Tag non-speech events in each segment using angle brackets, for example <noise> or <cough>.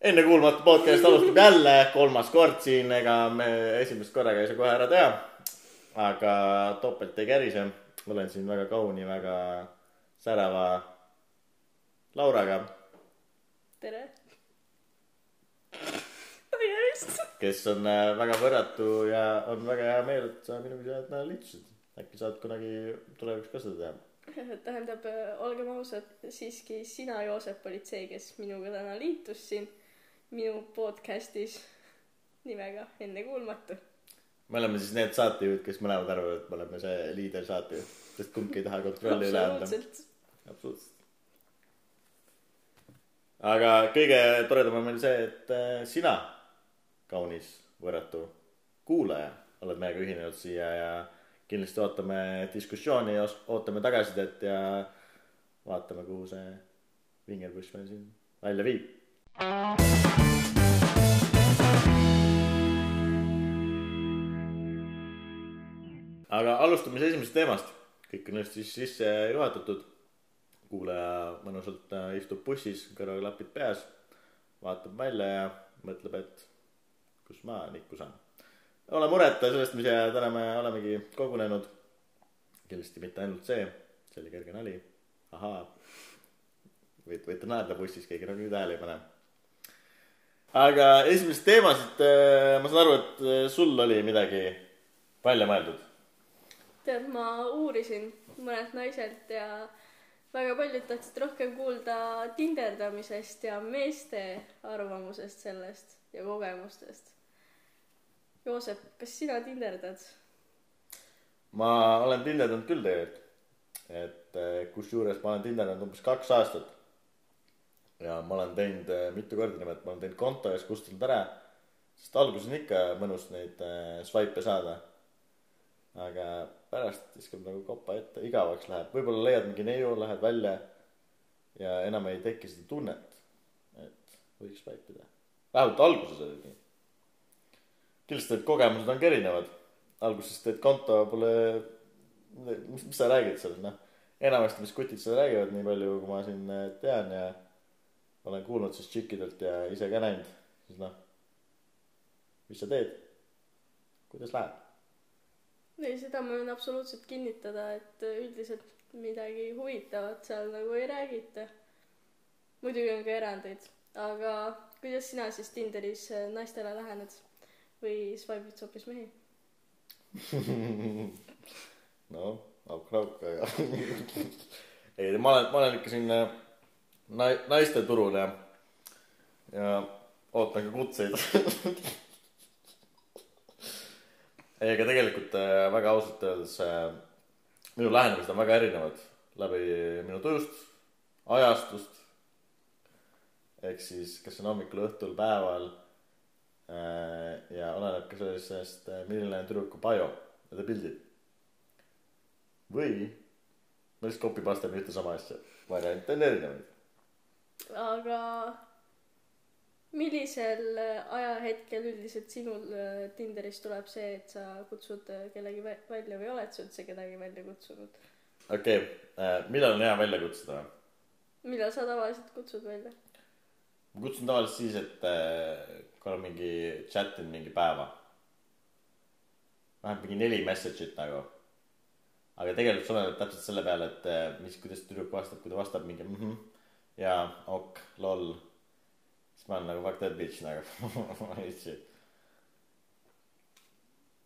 ennekuulmatu podcast alustab jälle, kolmas kord siin, ega me esimest korraga ei saa kohe ära teha. aga topelt ei kärise. olen siin väga kauni, väga särava Lauraga. tere. kes on äh, väga võrratu ja on väga hea meel, et sa minuga täna liitusid. äkki saad kunagi tulevikus ka seda teha <laughs> tähendab, olgem ausad, siiski sina, Joosep, olid see, kes minuga täna liitus siin minu podcastis nimega Ennekuulmatu. me oleme siis need saatejuhid, kes mõlemad arvavad, et me oleme see liider saatejuht, sest kumbki ei taha kontrolli üle anda. absoluutselt. aga kõige toredam on meil see, et äh, sina, kaunis võrratu kuulaja, oled meiega ühinenud siia ja kindlasti ootame diskussiooni ja ootame tagasisidet ja vaatame, kuhu see vingerpuss meil siin välja viib aga alustame siis esimesest teemast. kõik on just siis sisse juhatatud. kuulaja mõnusalt äh, istub bussis, kõrvaklapid peas, vaatab välja ja mõtleb, et kus ma nikku saan. ole mureta sellest, mis täna me olemegi kogunenud. kindlasti mitte ainult see, see oli kerge nali. ahaa. võite, võite naerda bussis, keegi nagunii tähele ei pane aga esimesest teemast äh, ma saan aru, et äh, sul oli midagi välja mõeldud. tead, ma uurisin mõnelt naiselt ja väga paljud tahtsid rohkem kuulda tinderdamisest ja meeste arvamusest sellest ja kogemustest. Joosep, kas sina tinderdad? ma olen tinderdanud küll tegelikult. et äh, kusjuures ma olen tinderdanud umbes kaks aastat ja ma olen teinud äh, mitu korda niimoodi, ma olen teinud konto ja siis kustutanud ära. sest alguses on ikka mõnus neid äh, swipe'e saada. aga pärast viskab nagu kopa ette, igavaks läheb, võib-olla leiad mingi neiu, lähed välja ja enam ei teki seda tunnet, et võiks swipe ida. vähemalt alguses oli nii. kindlasti need kogemused ongi erinevad. alguses teed konto, pole, mis, mis sa räägid seal, noh. enamasti, mis kutid seal räägivad, nii palju, kui ma siin äh, tean ja olen kuulnud siis tšikkidelt ja ise ka näinud, siis noh, mis sa teed? kuidas läheb? ei, seda ma võin absoluutselt kinnitada, et üldiselt midagi huvitavat seal nagu ei räägita. muidugi on ka erandeid, aga kuidas sina siis Tinderis naistele lähened või swipe'id hoopis mehi <laughs> noh, auk-auk, aga <laughs> ei, ma olen, ma olen ikka siin nai-, naiste turul ja, ja ootan ka kutseid <laughs> ei, aga tegelikult äh, väga ausalt öeldes äh, minu lähenemised on väga erinevad läbi minu tujust, ajastust. ehk siis, kas see on hommikul, õhtul, päeval. Äh, ja oleneb ka sellisest, milline on tüdruku bio ta pildid. või ma lihtsalt copy pastan ühte sama asja, variante on erinevaid aga millisel ajahetkel üldiselt sinul äh, Tinderis tuleb see, et sa kutsud äh, kellegi välja või oled sa üldse kedagi välja kutsunud? okei okay., äh, millal on hea välja kutsuda? millal sa tavaliselt kutsud välja? ma kutsun tavaliselt siis, et kui olen mingi chat inud mingi päeva. vähemalt mingi neli message'it nagu. aga tegelikult see oleneb täpselt selle peale, et mis, kuidas tüdruk vastab, kui ta vastab mingi mhmh jaa, ok, lol. olen nagu fuck that bitch nagu <laughs>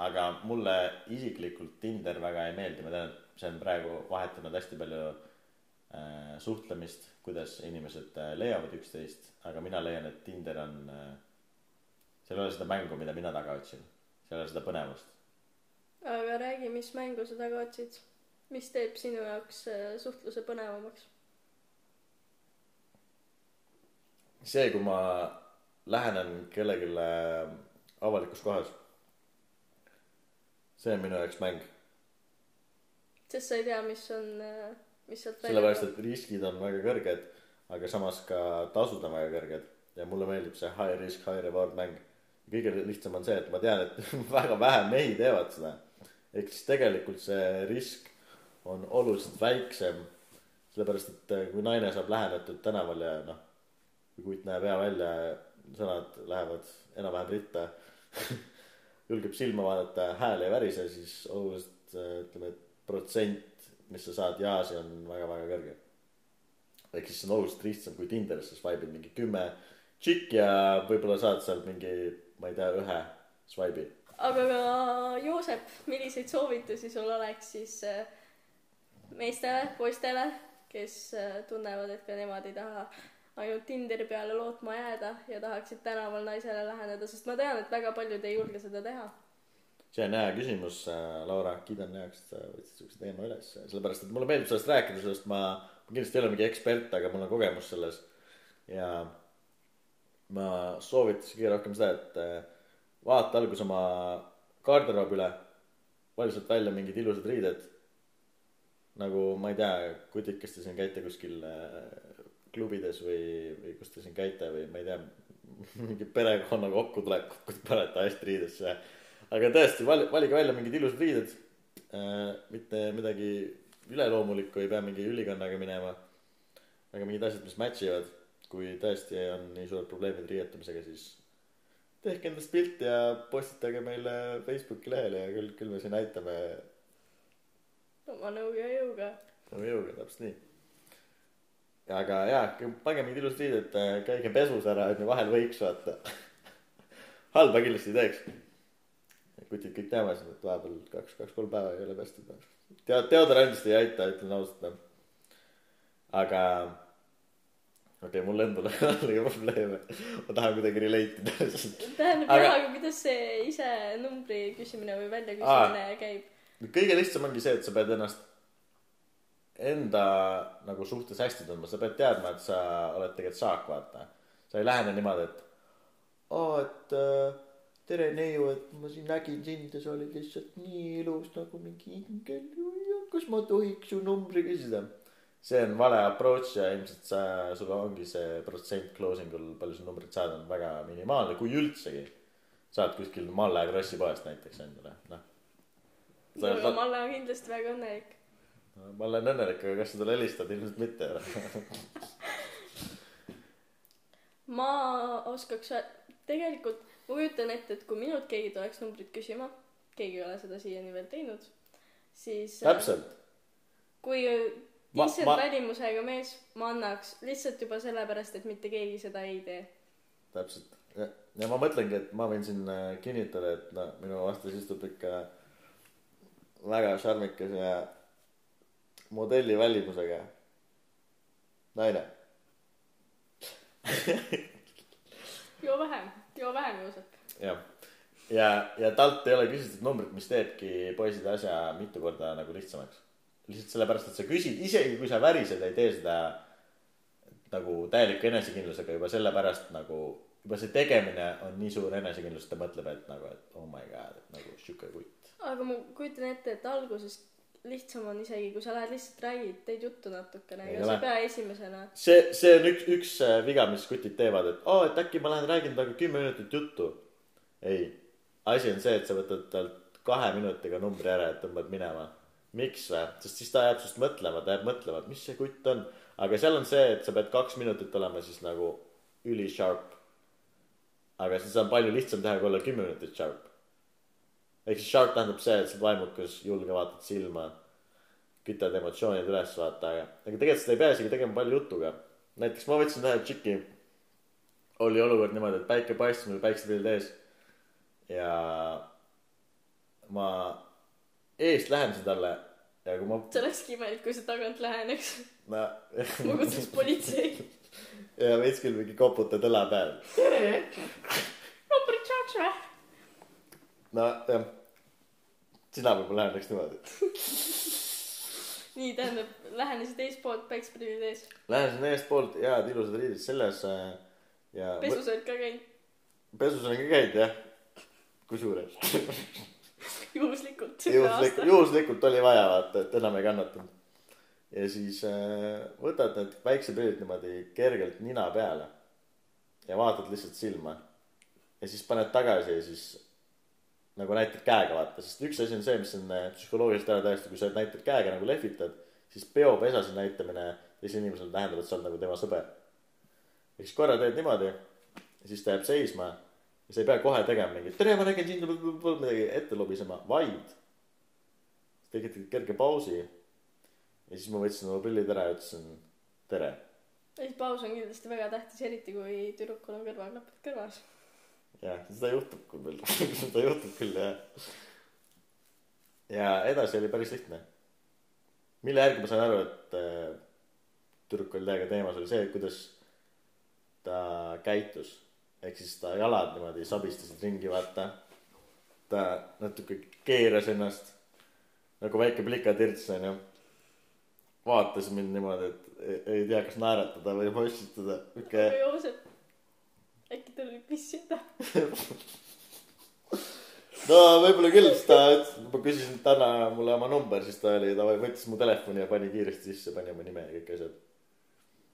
aga mulle isiklikult Tinder väga ei meeldi, ma tean, et see on praegu vahetanud hästi palju äh, suhtlemist, kuidas inimesed äh, leiavad üksteist, aga mina leian, et Tinder on äh,, seal ei ole seda mängu, mida mina taga otsin. seal ei ole seda põnevust. aga räägi, mis mängu sa taga otsid? mis teeb sinu jaoks äh, suhtluse põnevamaks? See, kui ma lähenen kellelegi avalikus kohas. see on minu jaoks mäng. sest sa ei tea, mis on, mis sealt sellepärast, et riskid on väga kõrged, aga samas ka tasud on väga kõrged ja mulle meeldib see high risk, high reward mäng. kõige lihtsam on see, et ma tean, et <laughs> väga vähe mehi teevad seda. ehk siis tegelikult see risk on oluliselt väiksem. sellepärast, et kui naine saab lähenetud tänaval ja noh kui kutt näeb hea välja, sõnad lähevad enam-vähem ritta <laughs> julgeb silma vaadata, hääl ei värise, siis oluliselt ütleme, et protsent, mis sa saad jaasi, on väga-väga kõrge. ehk siis see on oluliselt lihtsam kui Tinderis, sa swipe'id mingi kümme tšikk ja võib-olla saad sealt mingi, ma ei tea, ühe swipe'i. aga ka Joosep, milliseid soovitusi sul oleks siis äh, meestele, poistele, kes äh, tunnevad, et ka nemad ei taha ainult Tinderi peale lootma jääda ja tahaksid tänaval naisele läheneda, sest ma tean, et väga paljud ei julge seda teha. see on hea küsimus, äh, Laura, kiidan heaks, et sa võtsid siukse teema üles, sellepärast et mulle meeldib sellest rääkida, sest ma, ma kindlasti ei ole mingi ekspert, aga mul on kogemus selles. ja ma soovitasin kõige rohkem seda, et äh, vaata alguses oma garderoobi üle, vali sealt välja mingid ilusad riided. nagu ma ei tea, kutikest te siin käite kuskil klubides või, või kus te siin käite või ma ei tea, mingi perekonna kokkutulekut, kui te panete hästi riidesse. aga tõesti, vali, valige välja mingid ilusad riided äh,. mitte midagi üleloomulikku, ei pea mingi ülikonnaga minema. aga mingid asjad, mis match ivad. kui tõesti on nii suured probleemid riietumisega, siis tehke endast pilt ja postitage meile Facebooki lehele ja küll, küll me siin aitame. oma nõu ja jõuga. oma jõuga, täpselt nii aga jaa, pange mingid ilusad riided, käige pesus ära, et me vahel võiks vaata <laughs> halba kindlasti ei teeks. kutid kõik teavad seda, et vahepeal kaks, kaks-kolm päeva ei ole pestud. tead, deodorandist ei aita, ütlen ausalt. noh. aga okei okay,, mul endal <laughs> on jällegi probleeme. ma tahan kuidagi relate ida tähendab aga... jah, aga kuidas see ise numbri küsimine või väljaküsimine käib? kõige lihtsam ongi see, et sa pead ennast enda nagu suhtes hästi tundma, sa pead teadma, et sa oled tegelikult saak, vaata. sa ei lähene niimoodi, et aa, et äh, tere neiu, et ma siin nägin sind ja sa olid lihtsalt nii ilus nagu mingi ingel. kas ma tohiks su numbri küsida? see on vale approach ja ilmselt sa, sul ongi see protsent closing ul, palju sul numbrit saada on väga minimaalne, kui üldsegi. saad kuskil Malle krossipoest näiteks endale, noh. Malle on kindlasti väga õnnelik ma olen õnnelik, aga kas sa talle helistad, ilmselt mitte ma oskaks, tegelikult ma kujutan ette, et kui minult keegi tuleks numbrit küsima, keegi ei ole seda siiani veel teinud, siis. Äh, täpselt. kui decent ma... välimusega mees ma annaks lihtsalt juba sellepärast, et mitte keegi seda ei tee. täpselt ja, ja ma mõtlengi, et ma võin siin äh, kinnitada, et no minu vastas istub ikka väga šarmikas ja modelli välimusega naine <laughs> joo vähem, joo vähem, Joosep. jah, ja, ja, talt ei ole küsitud numbrit, mis teebki poiside asja mitu korda nagu lihtsamaks. lihtsalt sellepärast, et sa küsid, isegi kui sa värised, ei tee seda nagu täieliku enesekindlusega juba sellepärast nagu, juba see tegemine on nii suur enesekindlus, et ta mõtleb, et nagu, et oh my god, et nagu sihuke kutt. aga ma kujutan ette, et alguses lihtsam on isegi, kui sa lähed lihtsalt räägid, teed juttu natukene, ega sa ei pea esimesena. see, see on üks, üks äh, viga, mis kutid teevad, et aa oh,, et äkki ma lähen räägin temaga kümme minutit juttu. ei, asi on see, et sa võtad talt kahe minutiga numbri ära ja tõmbad minema. miks vä? sest siis ta jääb sinust mõtlema, ta jääb mõtlema, et mis see kutt on. aga seal on see, et sa pead kaks minutit olema siis nagu ülisharp. aga siis on palju lihtsam teha, kui olla kümme minutit sharp ehk siis sharp tähendab see, et sa vaimukas, julge, vaatad silma, kütad emotsioonid üles, vaata, aga, aga tegelikult seda ei pea isegi tegema palju jutuga. näiteks ma võtsin ühe tšiki, oli olukord niimoodi, et päike paistis, mul päikseprillid ees ja ma eest lähenesin talle ja kui ma. see olekski imelik, kui sa tagant läheneks no. <laughs> ma kutsuks politsei ja veits küll mingi koputad õla peal. <laughs> või? nojah, sina võib-olla läheneks niimoodi <laughs> nii, tähendab, lähenesid eespoolt, päikseprillid ees. Lähenesin eespoolt, head ilusad riided seljas äh, ja. pesus olid ka käinud? pesus olen ka käinud jah, kusjuures <laughs> juhuslikult. juhuslikult, juhuslikult oli vaja vaata, et enam ei kannatanud. ja siis äh, võtad need päikseprillid niimoodi kergelt nina peale ja vaatad lihtsalt silma. ja siis paned tagasi ja siis nagu näitad käega vaata, sest üks asi on see, mis on äh, psühholoogiliselt ära tõestatud, kui sa näitad käega nagu lehvitad, siis peopesas näitamine teisele inimesele tähendab, et sa oled nagu tema sõber. ehk siis korra teed niimoodi siis ta jääb seisma ja sa ei pea kohe tegema mingit tere, ma nägin sind, midagi ette lobisema, vaid tegid kerge pausi ja siis ma võtsin oma prillid ära ja ütlesin tere. ja siis paus on kindlasti väga tähtis, eriti kui tüdrukul on kõrvaklapid kõrvas. jah, seda juhtub küll, <laughs> seda juhtub küll jah. ja edasi oli päris lihtne. mille järgi ma sain aru, et äh, tüdruk oli täiega teemas, oli see, kuidas ta käitus. ehk siis ta jalad niimoodi sabistasid ringi, vaata. ta natuke keeras ennast nagu väike plikatirts onju. vaatas mind niimoodi, et ei, ei tea, kas naeratada või mossitada. Joosep, äkki tal oli piss süda? <laughs> no võib-olla küll, sest ta ütles, ma küsisin, et anna mulle oma number, siis ta oli, ta võttis mu telefoni ja pani kiiresti sisse, pani oma nime ja kõik asjad.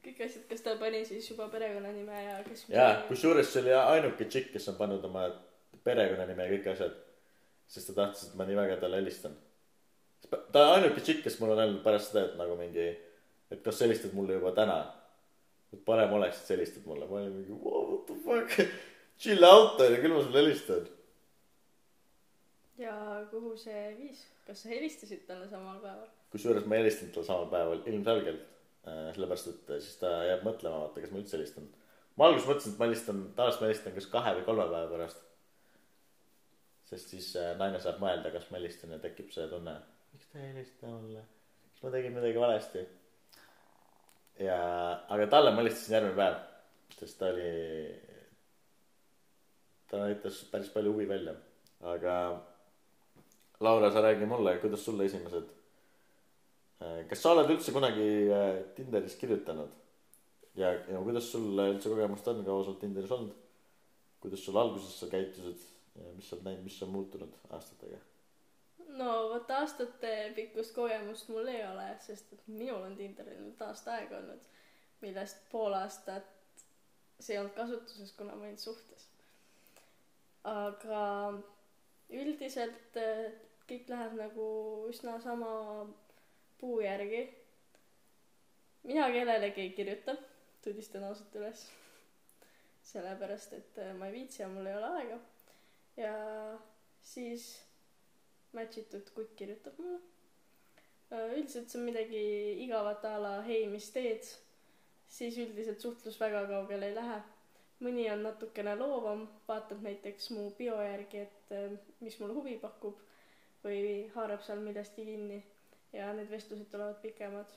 kõik asjad, kas ta pani siis juba perekonnanime ja kes jaa, kusjuures see oli ainuke tšikk, kes on pannud oma perekonnanime ja kõik asjad. sest ta tahtis, et ma nii väga talle helistan. ta on ainuke tšikk, kes mul on öelnud pärast seda, et nagu mingi, et kas sa helistad mulle juba täna. Et parem oleks, et sa helistad mulle. ma olin mingi what the fuck, <laughs> chill out onju, küll ma sulle helistan. ja kuhu see viis? kas sa helistasid talle samal päeval? kusjuures ma helistasin talle samal päeval ilmselgelt, sellepärast et siis ta jääb mõtlema, vaata, kas ma üldse helistan. ma alguses mõtlesin, et ma helistan, tavaliselt ma helistan kas kahe või kolme päeva pärast. sest siis äh, naine saab mõelda, kas ma helistan ja tekib see tunne, miks ta ei helista mulle, kas ma tegin midagi valesti. ja, aga talle ma helistasin järgmine päev, sest ta oli, ta näitas päris palju huvi välja, aga Laura, sa räägi mulle, kuidas sulle esimesed kas sa oled üldse kunagi äh, Tinderis kirjutanud ja, ja kuidas sul üldse kogemust on, kaua sa oled Tinderis olnud? kuidas sul alguses sa käitusid ja mis sa oled näinud, mis on muutunud aastatega? No vot aastate pikkust kogemust mul ei ole, sest et minul on Tinderil nüüd aasta aega olnud, millest pool aastat see ei olnud kasutuses, kuna ma olin suhtes. aga üldiselt eh, kõik läheb nagu üsna sama puu järgi. mina kellelegi ei kirjuta, tunnistan ausalt üles. sellepärast, et eh, ma ei viitsi ja mul ei ole aega. ja siis match itud kutt kirjutab mulle. üldiselt see on midagi igavat a la hei, mis teed, siis üldiselt suhtlus väga kaugele ei lähe. mõni on natukene loovam, vaatab näiteks mu bio järgi, et eh, mis mulle huvi pakub või haarab seal millestki kinni ja need vestlused tulevad pikemad.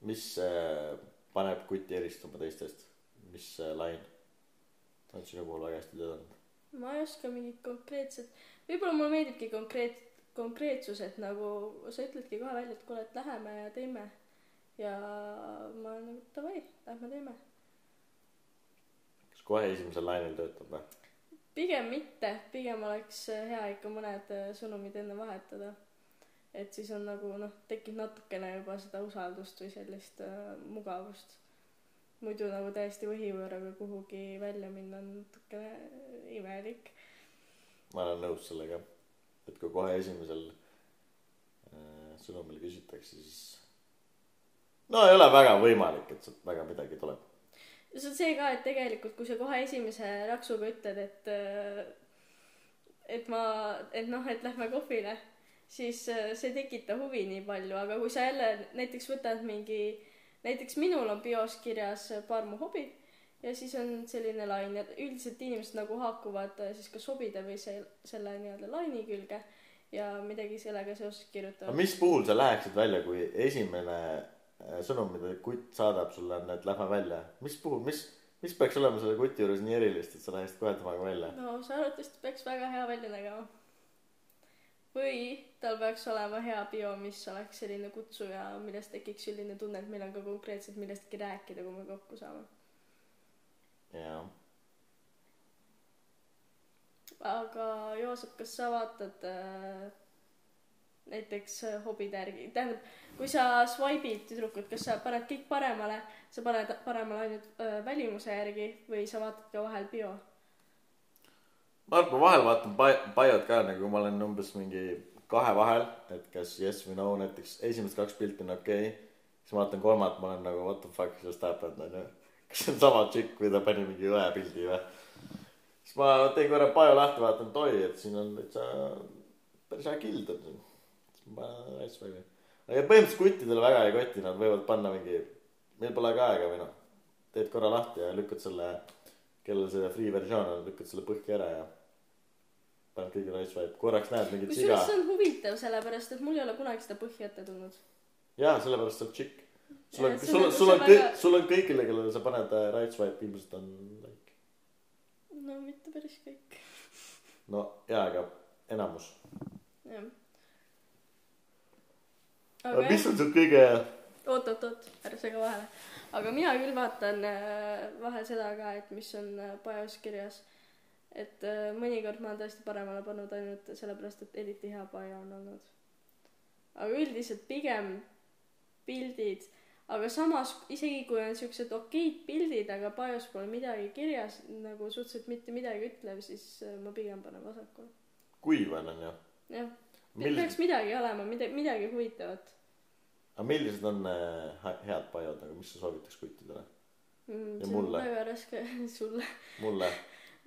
mis äh, paneb kuti eristuma teistest, mis äh, lain on sinu puhul väga hästi töötanud? Ma ei oska mingit konkreetset, võib-olla mulle meeldibki konkreet-, konkreetsus, et nagu sa ütledki kohe välja, et kuule, et läheme ja teeme. ja ma olen nagu davai, lähme teeme. kas kohe esimesel lainel töötab või? pigem mitte, pigem oleks hea ikka mõned äh, sõnumid enne vahetada. et siis on nagu noh, tekib natukene juba seda usaldust või sellist äh, mugavust. Muidu nagu täiesti võhivõõraga kuhugi välja minna on natukene imelik. ma olen nõus sellega, et kui kohe esimesel äh, sõnumil küsitakse, siis no ei ole väga võimalik, et sealt väga midagi tuleb. see on see ka, et tegelikult kui sa kohe esimese raksuga ütled, et äh, et ma, et noh, et lähme kohvile, siis äh, see ei tekita huvi nii palju, aga kui sa jälle näiteks võtad mingi, näiteks minul on bios kirjas paar mu hobid ja siis on selline lain ja üldiselt inimesed nagu haakuvad äh, siis kas hobide või see, selle nii-öelda laini külge ja midagi sellega seoses aga kirjutavad. mis puhul sa läheksid välja, kui esimene äh, sõnum, mida kutt saadab sulle on, et lähme välja, mis puhul, mis, mis peaks olema selle kuti juures nii erilist, et sa läheksid kohe temaga välja? no see arvatavasti peaks väga hea välja nägema. Või tal peaks olema hea bio, mis oleks selline kutsuja, millest tekiks selline tunne, et meil on ka konkreetselt millestki rääkida, kui me kokku saame. jaa. aga Joosep, kas sa vaatad äh, näiteks äh, hobide järgi, tähendab, kui sa swipe'id tüdrukut, kas sa paned kõik paremale, sa paned paremale ainult äh, välimuse järgi või sa vaatad ka vahel bio? Ma ma vahel vaatan bio't ka nagu kui ma olen umbes mingi kahe vahel, et kas yes või no näiteks esimesed kaks pilti on okei okay., siis ma vaatan kolmandat, ma olen nagu what the fuck just happened onju. kas see on sama tšikk või ta pani mingi õe pildi või siis ma teen korra pajo lahti vaatan et oi et siin on täitsa päris hea kild on siin siis ma panen Ice Five'i aga põhimõtteliselt kuttidele väga ei koti nad võivad panna mingi meil pole ka aega või noh teed korra lahti ja lükkad selle kellel see free versioon on lükkad selle põhja ära ja paned kõigile Ice Five korraks näed mingit siga kusjuures see on huvitav, sellepärast et mul ei ole kunagi seda põhja ette tulnud. jaa sellepärast sa oled tšikk sul on sul on sul on kõik sul on kõigile, kellele sa paned äh, right swipe ilmselt on like. no mitte päris kõik, no jaa, aga enamus. jah. aga mis on sul kõige, oot-oot-oot, ära sega vahele. aga mina küll vaatan äh, vahel seda ka, et mis on äh, pajus kirjas. Et äh, mõnikord ma olen tõesti paremale pannud ainult sellepärast, et eriti hea paja on olnud. aga üldiselt pigem pildid, aga samas isegi kui on siuksed okeid pildid, aga pajus pole midagi kirjas, nagu suhteliselt mitte midagi ütlev, siis äh, ma pigem panen vasakule. kuiv on, on ju. jah, peaks midagi olema, midagi, midagi huvitavat aga millised on äh, he- head pajad, nagu mis sa soovitaks kuttidele? mm,. See on mulle? väga raske, <laughs> sulle mulle,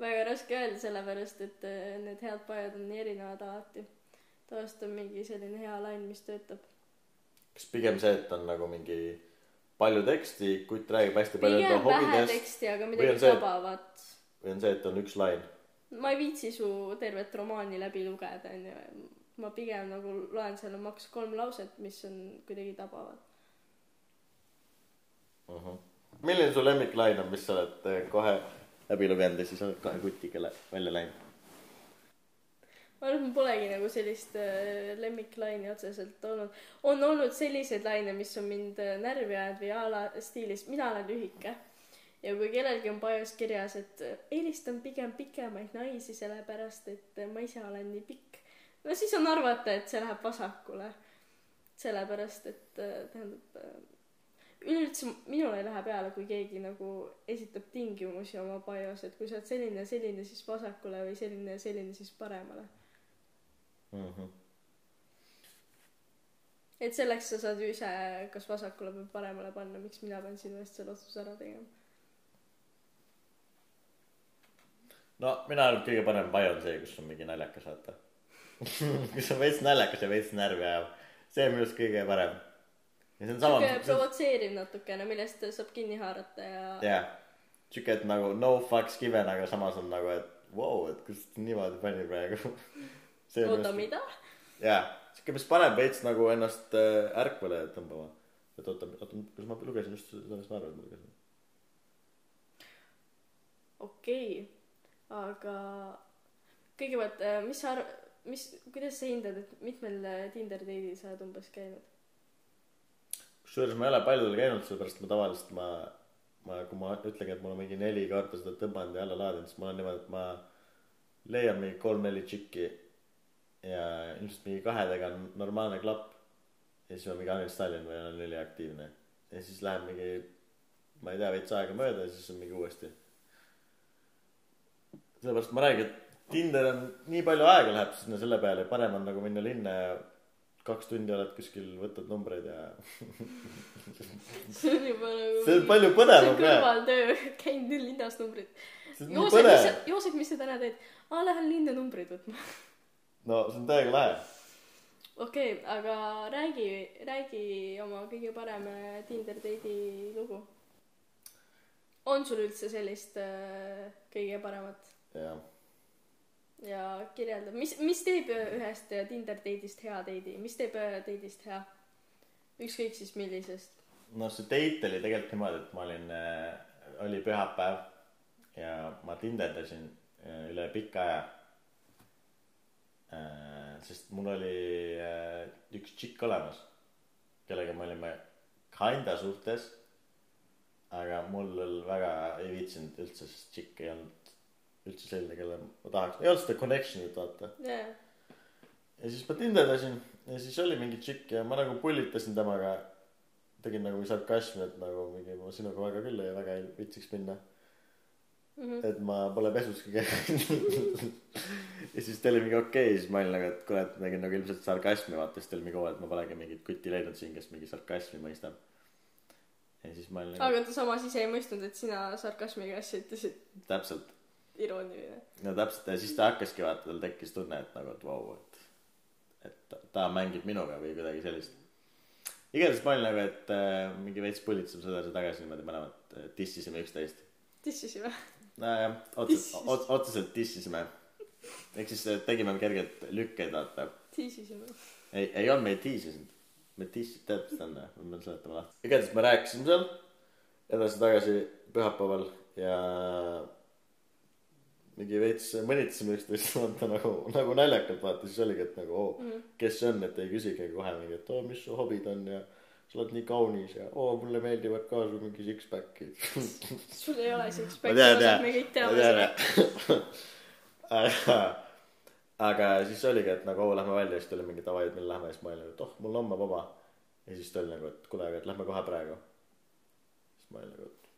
väga raske öelda, sellepärast et äh, need head pajad on nii erinevad alati. tavaliselt on mingi selline hea lain, mis töötab. kas pigem see, et on nagu mingi palju teksti, kutt räägib hästi palju enda vähe hobidest teksti, aga või midagi on see, et- või on see, et on üks lain? ma ei viitsi su tervet romaani läbi lugeda, onju. ma pigem nagu loen selle maks kolm lauset, mis on kuidagi tabavad. milline su lemmiklain on, mis sa oled äh, kohe läbi lugenud ja siis oled kohe kutikele välja läinud? ma arvan, et mul polegi nagu sellist äh, lemmiklaini otseselt olnud. on olnud selliseid laine, mis on mind äh, närvi ajanud või a la stiilis, mina olen lühike. ja kui kellelgi on pajus kirjas, et äh, eelistan pigem pikemaid naisi, sellepärast et ma ise olen nii pikk, no siis on arvata, et see läheb vasakule. sellepärast, et äh, tähendab äh, üleüldse minul ei lähe peale, kui keegi nagu esitab tingimusi oma pajus, et kui sa oled selline ja selline, siis vasakule või selline ja selline, siis paremale. Mhm. et selleks sa saad ju ise kas vasakule või paremale panna, miks mina pean sinu eest selle otsuse ära tegema. no mina arvan, et kõige parem pai on see, kus on mingi naljakas, vaata. <laughs> kus on veits naljakas ja veits närvi ajav. see on minu arust kõige parem. Ja see on sama sihuke. provotseeriv natukene, millest saab kinni haarata ja jah, siuke, et nagu no fucks given, aga samas on nagu, et vau wow,, et kus niimoodi pani praegu. <laughs> oota, mida? jaa, siuke, mis paneb veits nagu ennast äh, ärkvele tõmbama. et oota, oota, kas ma lugesin just sellest ma arvan, et ma lugesin. okei okay., aga kõigepealt, mis sa arv-, mis, kuidas sa hindad, et mitmel äh, Tinder date'il sa oled umbes käinud? Kusjuures ma ei ole paljudel käinud, sellepärast ma tavaliselt ma, ma, kui ma ütlengi, et mul on mingi neli korda seda tõmmanud ja alla laadinud, siis mul on niimoodi, et ma leian mingi kolm-neli tšikki ja ilmselt mingi kahedega on normaalne klapp. ja siis ma mingi uninstalin või olen üliaktiivne ja siis läheb mingi, ma ei tea, veits aega mööda ja siis on mingi uuesti. sellepärast ma räägin, et Tinder on, nii palju aega läheb sinna selle peale, parem on nagu minna linna ja kaks tundi oled kuskil, võtad numbreid ja <laughs> see on juba nagu see on palju põnevam ka. kõrvaltöö, käin linnas numbrit. Joosep, mis sa Joosep, mis sa täna teed? aa, lähen linna numbreid võtma. no see on täiega lahe. okei okay,, aga räägi, räägi oma kõige parem Tinder date'i lugu. on sul üldse sellist äh, kõige paremat jah, ja kirjelda, mis, mis teeb ühest Tinder date'ist hea date'i, mis teeb date'ist hea? ükskõik siis millisest. no see date oli tegelikult niimoodi, et ma olin äh,, oli pühapäev ja ma tinderdasin äh, üle pika aja äh,. sest mul oli üks tšikk olemas, kellega me olime kinda suhtes. aga mul väga ei viitsinud üldse, sest tšikk ei olnud üldse selline, kelle ma tahaks, ei olnud seda connection'it vaata. jaa, ja siis ma tinderdasin ja siis oli mingi tšikk ja ma nagu pullitasin temaga. tegin nagu sarkasmi, et nagu mingi ma sinuga väga küll ei, väga ei viitsiks minna. Mhm. et ma pole pesuski käinud. <laughs> ja siis ta oli mingi okei okay,, siis ma olin nagu, et kuule, et tegin nagu ilmselt sarkasmi, vaata, siis ta oli mingi oo, et ma polegi mingit kutti leidnud siin, kes mingi sarkasmi mõistab. ja siis ma olin nagu aga ta samas ise ei mõistnud, et sina sarkasmiga asja ütlesid täpselt irooniline. no täpselt ja siis ta hakkaski vaata tal tekkis tunne et nagu et vau et et ta, mängib minuga või kuidagi sellist. Igatahes ma olin nagu et äh, mingi veits põlitseme sedasi tagasi niimoodi mõlemad äh, dissisime üksteist. Tissisime. nojah otseselt otseselt dissisime ehk siis äh, tegime kergelt lükkeid vaata. Tiisisime. ei ei olnud meid tiisinud me tiis- tead mis ta on või? Ma pean seletama lahti. Igatahes me rääkisime seal edasi-tagasi pühapäeval ja mingi veits mõnitasime üksteist vaata nagu nagu naljakalt vaata siis oligi et nagu oo kes see on et ei küsigi kohe mingi et oo mis su hobid on ja sa oled nii kaunis ja oo mulle meeldivad ka su mingi six-pack'id. <laughs> Sul ei ole ma six-pack'i tean osas, jah. me kõik ma teame tean seda. jah. <laughs> Aga siis oligi et nagu oo lähme välja siis ta oli mingi davai et millal lähme siis ma olin et oh mul homme vaba. Ja siis ta oli nagu et kuule aga et lähme kohe praegu. Siis ma olin nagu et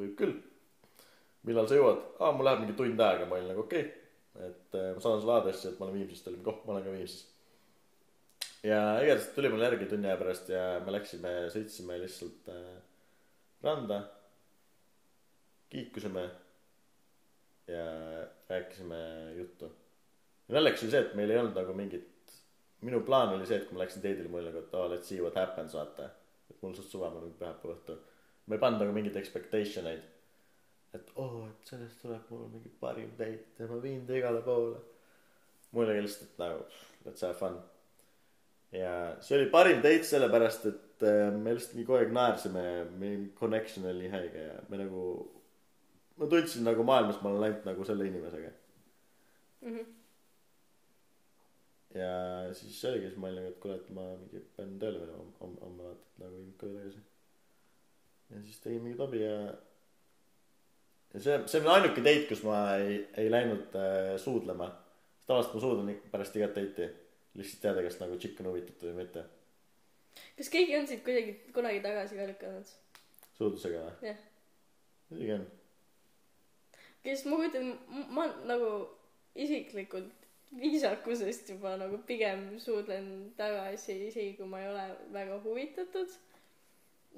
võib küll millal sa jõuad? Aa mul läheb mingi tund aega. Ma olin nagu okei. Okay. et äh, ma saan sulle aadressi et ma olen Viimsist ta oli mingi oh ma olen ka Viimsis. Ja igatahes tuli mulle järgi tunni aja pärast ja me läksime sõitsime lihtsalt äh, randa. Kiikusime ja rääkisime juttu. Ja naljakas oli see et meil ei olnud nagu mingit minu plaan oli see et kui ma läksin date'ile mul oli nagu et oh let's see what happens vaata. Et mul suht suva mul on pühapäeva õhtu. Ma ei pannud nagu mingeid expectation eid et oo oh, et sellest tuleb mul mingi parim date ja ma viin ta igale poole. Mul oli lihtsalt nagu let's have fun. Ja see oli parim date sellepärast et äh, me lihtsalt nii kogu aeg naersime ja meie connection oli nii häige ja me nagu ma tundsin nagu maailmas ma olen ainult nagu selle inimesega. Mhm. ja siis oligi siis ma olin nagu et kuule et ma mingi pean tööle minema homme homme vaata et nagu viin koju tagasi. Ja siis tegin mingi tobi ja ja see see on ainuke date kus ma ei ei läinud äh, suudlema tavaliselt ma suudlen pärast igat date'i lihtsalt teada kas nagu chick on huvitatud või mitte kas keegi on sind kuidagi kunagi tagasi ka lükanud? suudlusega või jah. muidugi on kes ma kujutan, ma nagu isiklikult viisakusest juba nagu pigem suudlen tagasi, isegi kui ma ei ole väga huvitatud.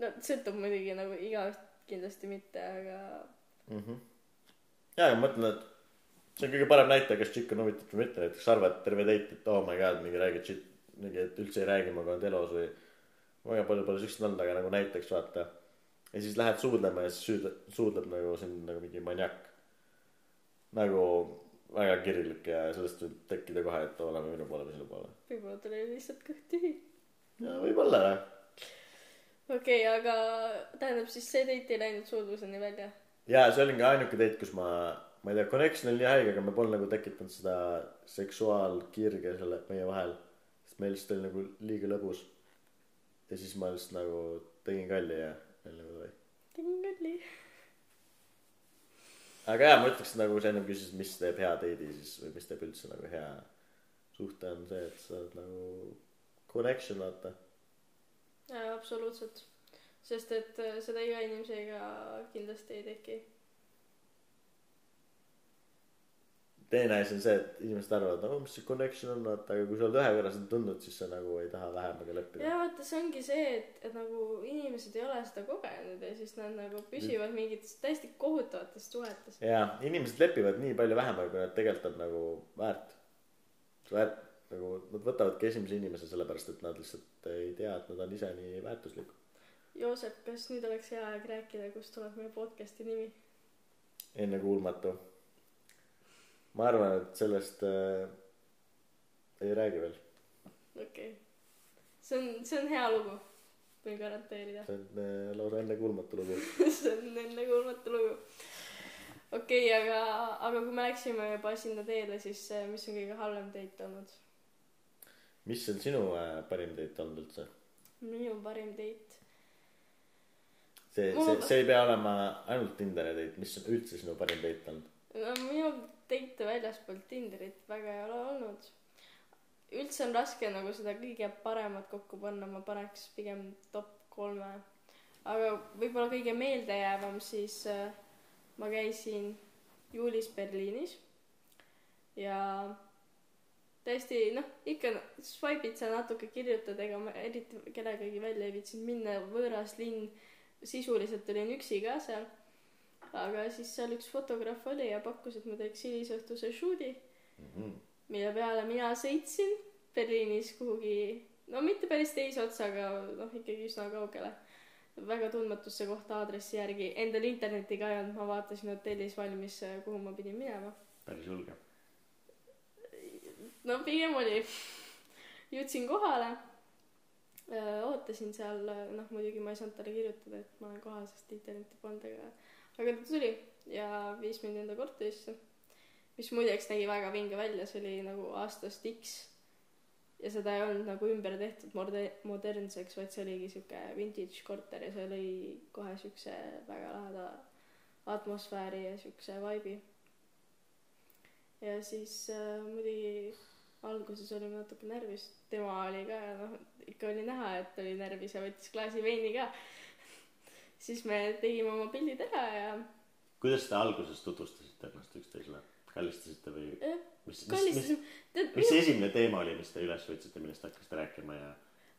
no sõltub muidugi nagu igaüht kindlasti mitte, aga mhmh jaa aga ma mõtlen et see on kõige parem näitaja kas chick on huvitatud või mitte. Näiteks arvad terve date et oh my god mingi räägid shit mingi et üldse ei räägi minuga olnud elus või väga palju pole siukseid olnud aga nagu näiteks vaata. Ja siis lähed suudlema ja siis süüd- suudleb nagu sind nagu mingi maniak. Nagu väga kirglik ja sellest võib tekkida kohe et oo lähme minu poole või sinu poole. Võib-olla tal oli lihtsalt kõht tühi. ja võib-olla jah. Okei okay,, aga tähendab siis see date ei läinud suudluseni välja? Jaa see oligi ainuke date kus ma ma ei tea connection oli nii haige aga me polnud nagu tekitanud seda seksuaalkirge selle meie vahel sest meil lihtsalt oli nagu liiga lõbus ja siis ma lihtsalt nagu tegin kalli ja oli nagu davai tingali. aga jaa ma ütleks nagu sa ennem küsisid mis teeb hea date'i siis või mis teeb üldse nagu hea suhte on see et sa oled nagu connection vaata jaa, absoluutselt. Sest et äh, seda iga inimesega kindlasti ei teki. teine asi on see et inimesed arvavad no mis see connection on vaata aga kui sa oled ühe korra seda tundnud siis sa nagu ei taha vähemaga leppida ja vaata, see ongi see, et, et nagu inimesed ei ole seda kogenud ja siis nad nagu püsivad mingites täiesti kohutavates suhetes. jaa inimesed lepivad nii palju vähemaga kui nad tegelikult on nagu väärt väärt nagu nad võtavadki esimese inimese sellepärast et nad lihtsalt ei tea et nad on ise nii väärtuslikud Joosep, kas nüüd oleks hea aeg rääkida, kust tuleb meie podcast'i nimi? ennekuulmatu ma arvan et sellest äh, ei räägi veel okei okay.. see on, see on hea lugu, võin garanteerida. see on äh, lausa ennekuulmatu lugu <laughs> see on ennekuulmatu lugu. okei okay,, aga, aga kui me läksime juba sinna teele, siis äh, mis on kõige halvem date olnud? mis on sinu äh, parim date olnud üldse minu parim date. See Mul- see see ei pea olema ainult Tinderi date mis on üldse sinu parim date olnud no minul date'e väljaspool Tinderit väga ei ole olnud. üldse on raske nagu seda kõige paremat kokku panna, ma paneks pigem top kolme. aga võib-olla kõige meeldejäävam siis äh, ma käisin juulis Berliinis ja täiesti noh, ikka swipe'id sa natuke kirjutad, ega ma eriti kellegagi välja ei viitsinud minna, võõras linn, sisuliselt olin üksi ka seal. aga siis seal üks fotograaf oli ja pakkus, et ma teeks hilisõhtuse shoot'i, Mhm. mille peale mina sõitsin Berliinis kuhugi, no mitte päris teise otsa, aga noh, ikkagi üsna kaugele. väga tundmatusse kohta aadressi järgi, endal internetti ka ei olnud, ma vaatasin hotellis valmis, kuhu ma pidin minema. päris julge. no pigem oli. <laughs> jõudsin kohale, ootasin seal, noh muidugi ma ei saanud talle kirjutada, et ma olen kohal, sest internetti polnud, aga, aga ta tuli ja viis mind enda korterisse. mis muideks nägi väga vinge välja, see oli nagu aastast X. ja seda ei olnud nagu ümber tehtud morde-, modernseks, vaid see oligi sihuke vintage korter ja see oli kohe siukse väga laheda atmosfääri ja siukse vibe'i. ja siis äh, muidugi alguses olime natuke närvis, tema oli ka ja noh, ikka oli näha, et oli närvis ja võttis klaasi veini ka. siis me tegime oma pildid ära ja kuidas te alguses tutvustasite ennast üksteisele? kallistasite või eh, mis, mis, mis, mis see esimene teema oli, mis te üles võtsite, millest hakkasite rääkima ja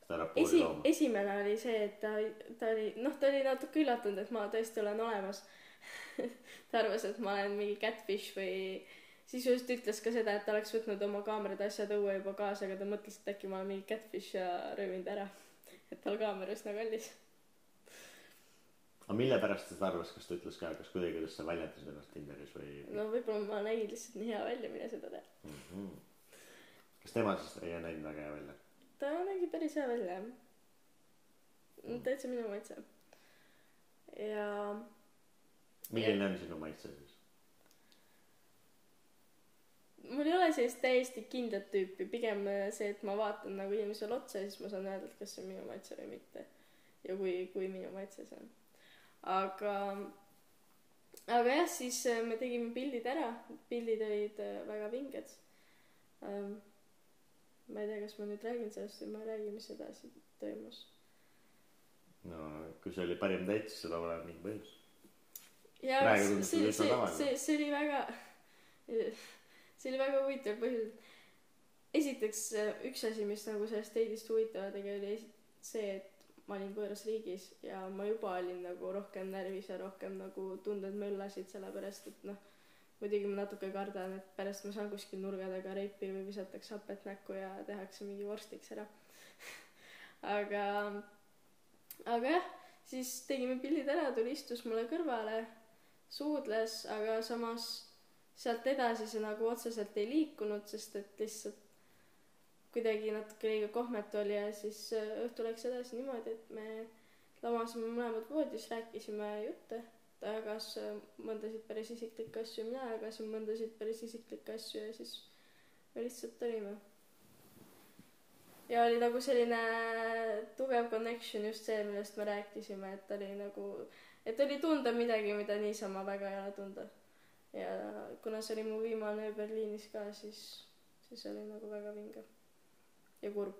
seda raporti esi- looma?, esimene oli see, et ta, ta oli, noh, ta oli natuke üllatunud, et ma tõesti olen olemas. <laughs> ta arvas, et ma olen mingi catfish või sisuliselt ütles ka seda, et ta oleks võtnud oma kaamerad ja asjad õue juba kaasa, aga ta mõtles, et äkki ma olen mingi catfish ja röövinud ära. et tal kaamera üsna kallis. aga mille pärast ta seda arvas, kas ta ütles ka, kas kuidagi, kuidas sa väljendasid ennast Tinderis või no võib-olla ma nägin lihtsalt nii hea välja, mine seda teha. mm? -hmm. kas tema siis ei näinud väga hea välja? ta nägi päris hea välja, jah. täitsa minu maitse. ja milline on sinu maitse siis? Mul ei ole sellist täiesti kindlat tüüpi, pigem äh, see, et ma vaatan nagu inimesele otsa ja siis ma saan öelda, et kas see on minu maitse või mitte. ja kui, kui minu maitse see on. aga, aga jah, siis äh, me tegime pildid ära, pildid olid äh, väga vinged ähm,. ma ei tea, kas ma nüüd räägin sellest või ma ei räägi, mis edasi toimus. no kui see oli parim siis seda pole mingi põhjus. ja Praegu see, see, see see, see oli väga, <laughs> see oli väga huvitav põhjus. esiteks üks asi, mis nagu sellest date'ist huvitav tegi, oli see, et ma olin võõras riigis ja ma juba olin nagu rohkem närvis ja rohkem nagu tunded möllasid, sellepärast et noh, muidugi ma natuke kardan, et pärast ma saan kuskil nurga taga reipi või visatakse hapet näkku ja tehakse mingi vorstiks ära. <laughs> aga, aga jah, siis tegime pildid ära, tuli istus mulle kõrvale, suudles, aga samas sealt edasi see nagu otseselt ei liikunud, sest et lihtsalt kuidagi natuke liiga kohmetu oli ja siis äh, õhtu läks edasi niimoodi, et me lamasime mõlemad voodis, rääkisime jutte, ta jagas äh, mõndasid päris isiklikke asju, mina jagasin mõndasid päris isiklikke asju ja siis me lihtsalt olime. ja oli nagu selline tugev connection just see, millest me rääkisime, et oli nagu, et oli tunda midagi, mida niisama väga ei ole tunda. Ja kuna see oli mu viimane öö Berliinis ka, siis, siis oli nagu väga vinge ja kurb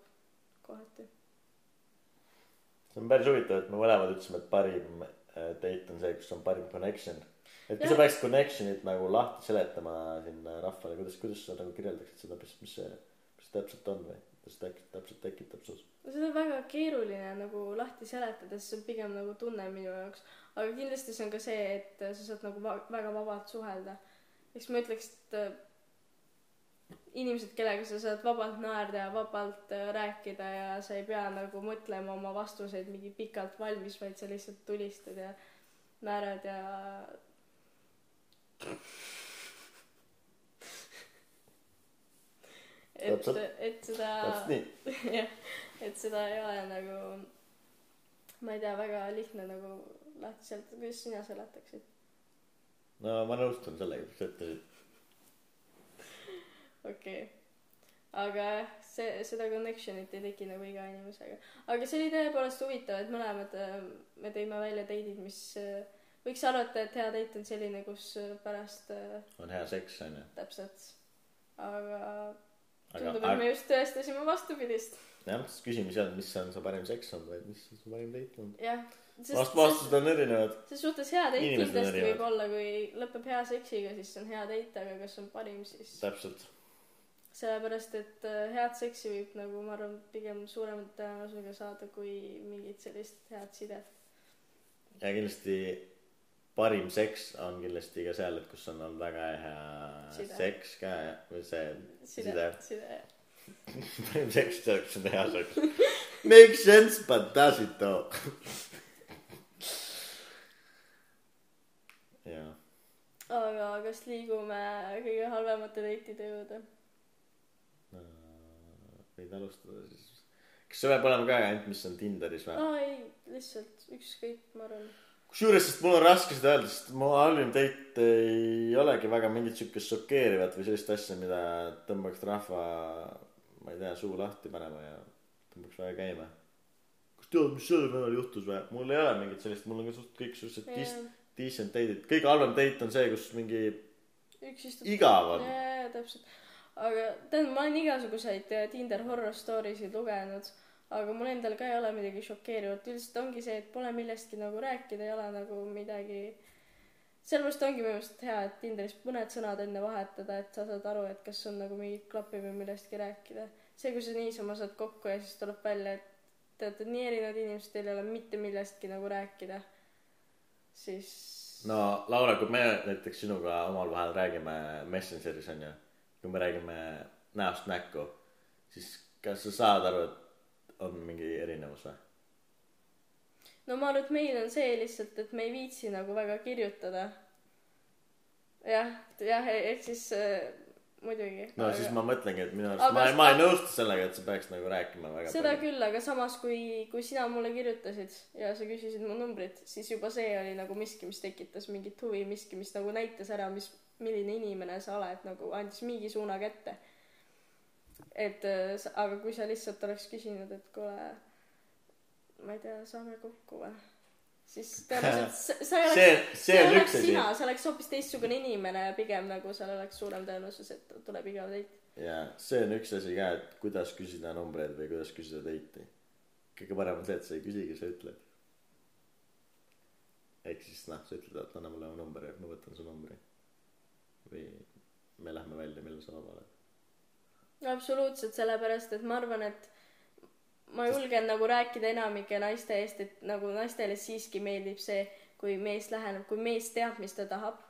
kohati. see on päris huvitav, et me mõlemad ütlesime, et parim äh, date on see, kus on parim connection. et kui sa peaksid connection'it nagu lahti seletama sinna rahvale, kuidas, kuidas sa nagu kirjeldaksid seda, mis, mis see, mis see täpselt on või mis see täpselt, tekitab sus? no seda on väga keeruline nagu lahti seletada, sest see on pigem nagu tunne minu jaoks. aga kindlasti see on ka see, et sa saad nagu va- väga vabalt suhelda. eks ma ütleks, et äh, inimesed, kellega sa saad vabalt naerda ja vabalt äh, rääkida ja sa ei pea nagu mõtlema oma vastuseid mingi pikalt valmis, vaid sa lihtsalt tulistad ja naerad ja et Täpselt., et seda täpselt <laughs> jah, et seda ei ole nagu, ma ei tea, väga lihtne nagu lahti seletada, kuidas sina seletaksid? no ma nõustun sellega, mis sa ütlesid. <laughs> okei okay.. aga jah, see, seda connection'it ei teki nagu iga inimesega. aga see oli tõepoolest huvitav, et mõlemad äh, me tõime välja date'id, mis äh, võiks arvata, et hea date on selline, kus äh, pärast on hea seks, onju. täpselt, aga aga, tundub, et me just tõestasime vastupidist. jah, siis küsimus ei olnud, mis on su parim seks olnud, vaid mis on su parim date olnud. jah. vast-, vastused on erinevad. ses suhtes hea date kindlasti võib olla, kui lõpeb hea seksiga, siis on hea date, aga kas on parim, siis täpselt. sellepärast, et äh, head seksi võib nagu ma arvan, pigem suurema tõenäosusega saada kui mingit sellist head sidet. ja kindlasti parim seks on kindlasti ka seal, et kus on olnud väga hea Side. seks ka ja- või see side side, side jah <laughs> parim seks selleks on hea seks. Makes sense but does it though? <laughs> jaa, aga kas liigume kõige halvemate date'ide juurde? võid alustada siis. kas see peab olema ka ainult, mis on Tinderis või? aa ei, lihtsalt ükskõik, ma arvan. kusjuures, sest mul on raske seda öelda, sest mu halvim date ei olegi väga mingit siukest šokeerivat või sellist asja, mida tõmbaks rahva, ma ei tea, suu lahti panema ja tõmbaks väga käima. kas tead, mis sellel nädalal juhtus või? mul ei ole mingit sellist, mul on ka suht kõik suhteliselt dis-, decent date'id. kõige halvem date on see, kus mingi üks istub. igav on. jaa, jaa, täpselt. aga tähendab, ma olen igasuguseid Tinder horror story sid lugenud, aga mul endal ka ei ole midagi šokeerivat, üldiselt ongi see, et pole millestki nagu rääkida, ei ole nagu midagi sellepärast ongi minu meelest hea, et Tinderis mõned sõnad enne vahetada, et sa saad aru, et kas on nagu mingit klappi või millestki rääkida. see, kui sa niisama saad kokku ja siis tuleb välja, et te olete nii erinevad inimesed, teil ei ole mitte millestki nagu rääkida, siis no Laura, kui me näiteks sinuga omavahel räägime Messengeris onju, kui me räägime näost näkku, siis kas sa saad aru, et on mingi erinevus või? no ma arvan, et meil on see lihtsalt, et me ei viitsi nagu väga kirjutada. jah, jah, ehk siis äh, muidugi. no aga... siis ma mõtlengi, et minu arust ma ma ei nõustu sellega, et sa peaks nagu rääkima väga seda küll, aga samas, kui, kui sina mulle kirjutasid ja sa küsisid mu numbrit, siis juba see oli nagu miski, mis tekitas mingit huvi, miski, mis nagu näitas ära, mis, milline inimene sa oled, nagu andis mingi suuna kätte. Et äh, aga kui sa lihtsalt oleks küsinud, et kuule, ma ei tea, saame kokku või? siis tõenäoliselt <laughs> sa- sa ei oleks see, see oleks sina, sa oleks hoopis teistsugune inimene ja pigem nagu seal oleks suurem tõenäosus, et tuleb igav date. ja see on üks asi ka, et kuidas küsida numbreid või kuidas küsida date'i. kõige parem on see, et sa ei küsigi, sa ütled. ehk siis noh, sa ütled, et anna mulle oma number ja ma võtan su numbri. või me lähme välja, millal sa vaba oled. absoluutselt, sellepärast et ma arvan, et ma julgen nagu rääkida enamike naiste eest, et nagu naistele siiski meeldib see, kui mees läheneb, kui mees teab, mis ta tahab.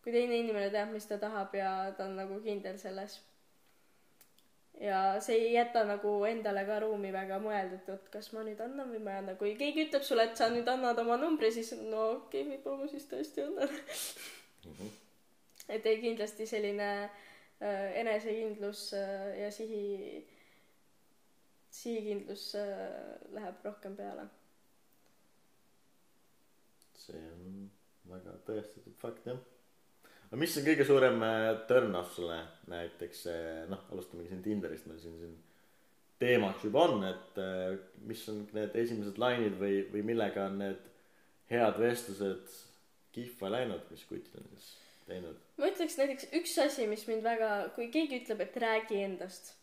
kui teine inimene teab, mis ta tahab ja ta on nagu kindel selles. ja see ei jäta nagu endale ka ruumi väga mõelda, et oot, kas ma nüüd annan või ma ei anna. kui keegi ütleb sulle, et sa nüüd annad oma numbri, siis no okei okay,, võib-olla ma siis tõesti annan. et ei, kindlasti selline äh, enesekindlus äh, ja sihi, sihikindlus äh, läheb rohkem peale. see on väga tõestatud fakt jah. aga mis on kõige suurem äh, turn-off sulle näiteks äh, noh, alustamegi siin Tinderist, meil siin siin teemaks juba on, et äh, mis on need esimesed lainid või, või millega on need head vestlused kihva läinud, mis kutid on siis teinud? Ma ütleks näiteks üks asi, mis mind väga, kui keegi ütleb, et räägi endast.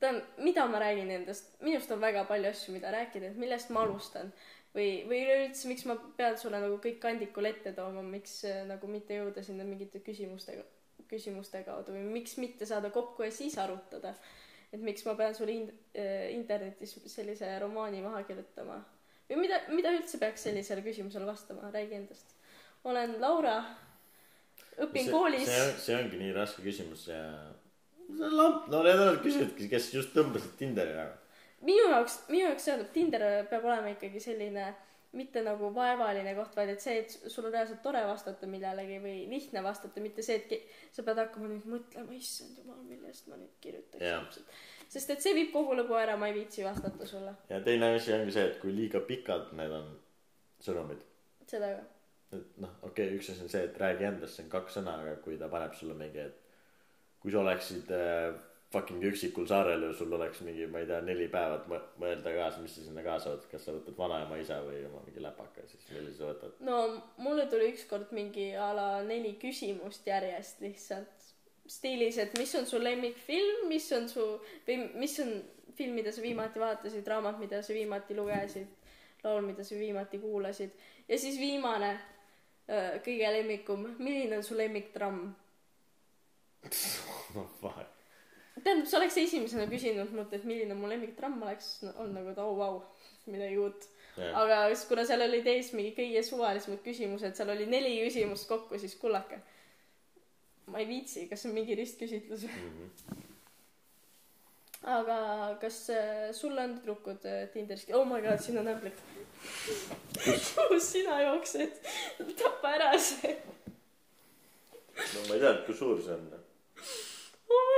tähendab, mida ma räägin endast, minust on väga palju asju, mida rääkida, et millest ma alustan. või, või üleüldse, miks ma pean sulle nagu kõik kandikul ette tooma, miks äh, nagu mitte jõuda sinna mingite küsimustega, küsimuste kaudu või miks mitte saada kokku ja siis arutada. et miks ma pean sulle in-, internetis sellise romaani maha kirjutama. või mida, mida üldse peaks sellisele küsimusele vastama, räägi endast. olen Laura, õpin koolis. see on, see ongi nii raske küsimus ja see on lamp, no need on küsijad, kes just tõmbasid Tinderi nagu. minu jaoks, minu jaoks tähendab, Tinder peab olema ikkagi selline mitte nagu vaevaline koht, vaid et see, et sul on reaalselt tore vastata millelegi või lihtne vastata, mitte see, et sa pead hakkama nüüd mõtlema, issand jumal, millest ma nüüd kirjutaks täpselt. sest et see viib kogu lõbu ära, ma ei viitsi vastata sulle, ja teine asi ongi see, et kui liiga pikad need on sõnumid, seda ka. Et noh, okei okay,, üks asi on see, et räägi endast, see on kaks sõna, aga kui ta paneb sulle mingi, et kui sa oleksid äh, fucking üksikul saarel ja sul oleks mingi, ma ei tea, neli päeva, et mõ- mõelda kaasa, mis sa sinna kaasa võtad, kas sa võtad vanaema isa või oma mingi läpaka, siis millise sa võtad? no mulle tuli ükskord mingi a la neli küsimust järjest lihtsalt. Stiilis, et mis on su lemmikfilm, mis on su või mis on film, mida sa viimati vaatasid, raamat, mida sa viimati lugesid, laul, mida sa viimati kuulasid. Ja siis viimane, kõige lemmikum, milline on su lemmiktramm? noh, vahe. tähendab, sa oleks esimesena küsinud mult, et milline mu lemmiktramm oleks no, olnud nagu, et oh vau, midagi uut. Aga siis kuna seal olid ees mingi kõige suvalisemad küsimused seal oli neli küsimust kokku siis kullake ma ei viitsi kas see on mingi ristküsitlus või Mhm. aga kas äh, sul on tüdrukud äh, Tinderis oh my god siin on ämblik kus sina jooksed tapa ära see. No ma ei teadnud kui suur see on. Oh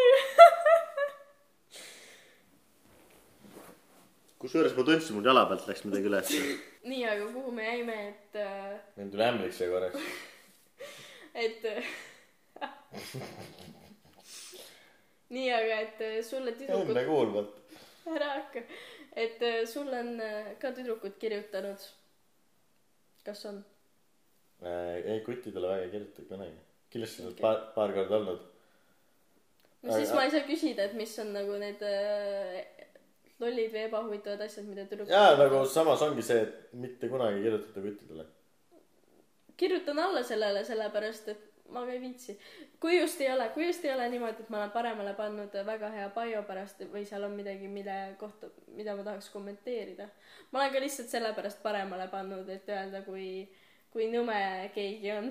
kusjuures ma tundsin mul jala pealt läks midagi üles. Nii aga kuhu me jäime et äh, meil tuli ämblik siia korraks. et <laughs> nii aga et äh, sulle tüdrukud ennekuulmatu ära hakka et äh, sul on äh, ka tüdrukud kirjutanud. Kas on? Äh, ei kuttidele väga ei kirjuta kunagi. Kindlasti on paar paar korda olnud. No siis Aga- ma ei saa küsida et mis on nagu need äh, lollid või ebahuvitavad asjad mida tüdrukud jaa nagu samas ongi see et mitte kunagi ei kirjutata kuttidele. Kirjutan alla sellele sellepärast et ma ka ei viitsi. Kui just ei ole kui just ei ole niimoodi et ma olen paremale pannud väga hea bio pärast või seal on midagi mille kohta mida ma tahaks kommenteerida. Ma olen ka lihtsalt sellepärast paremale pannud et öelda kui kui nõme keegi on.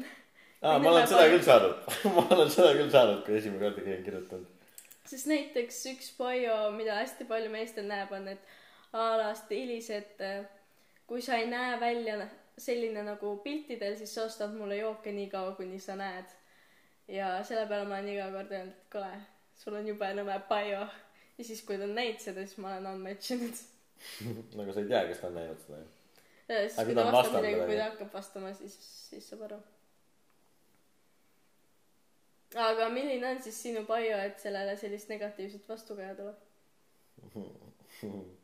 Aa ma olen seda bio. küll saanud. <laughs> Ma olen seda küll saanud kui esimene kord keegi on kirjutanud. Siis näiteks üks bio mida hästi palju meestel näeb on et a la stiilis et kui sa ei näe välja selline nagu piltidel siis sa ostad mulle jooke nii kaua kuni sa näed. Ja selle peale ma olen iga kord öelnud et kuule sul on jube nõme bio ja siis kui ta on näinud seda siis ma olen unmatch inud <laughs> nagu sa ei tea kes ta on näinud seda ju ja siis Aga kui ta vastab midagi kui ta hakkab vastama siis siis saab aru. Aga milline on siis sinu bio et sellele sellist negatiivset vastukaja tuleb <laughs>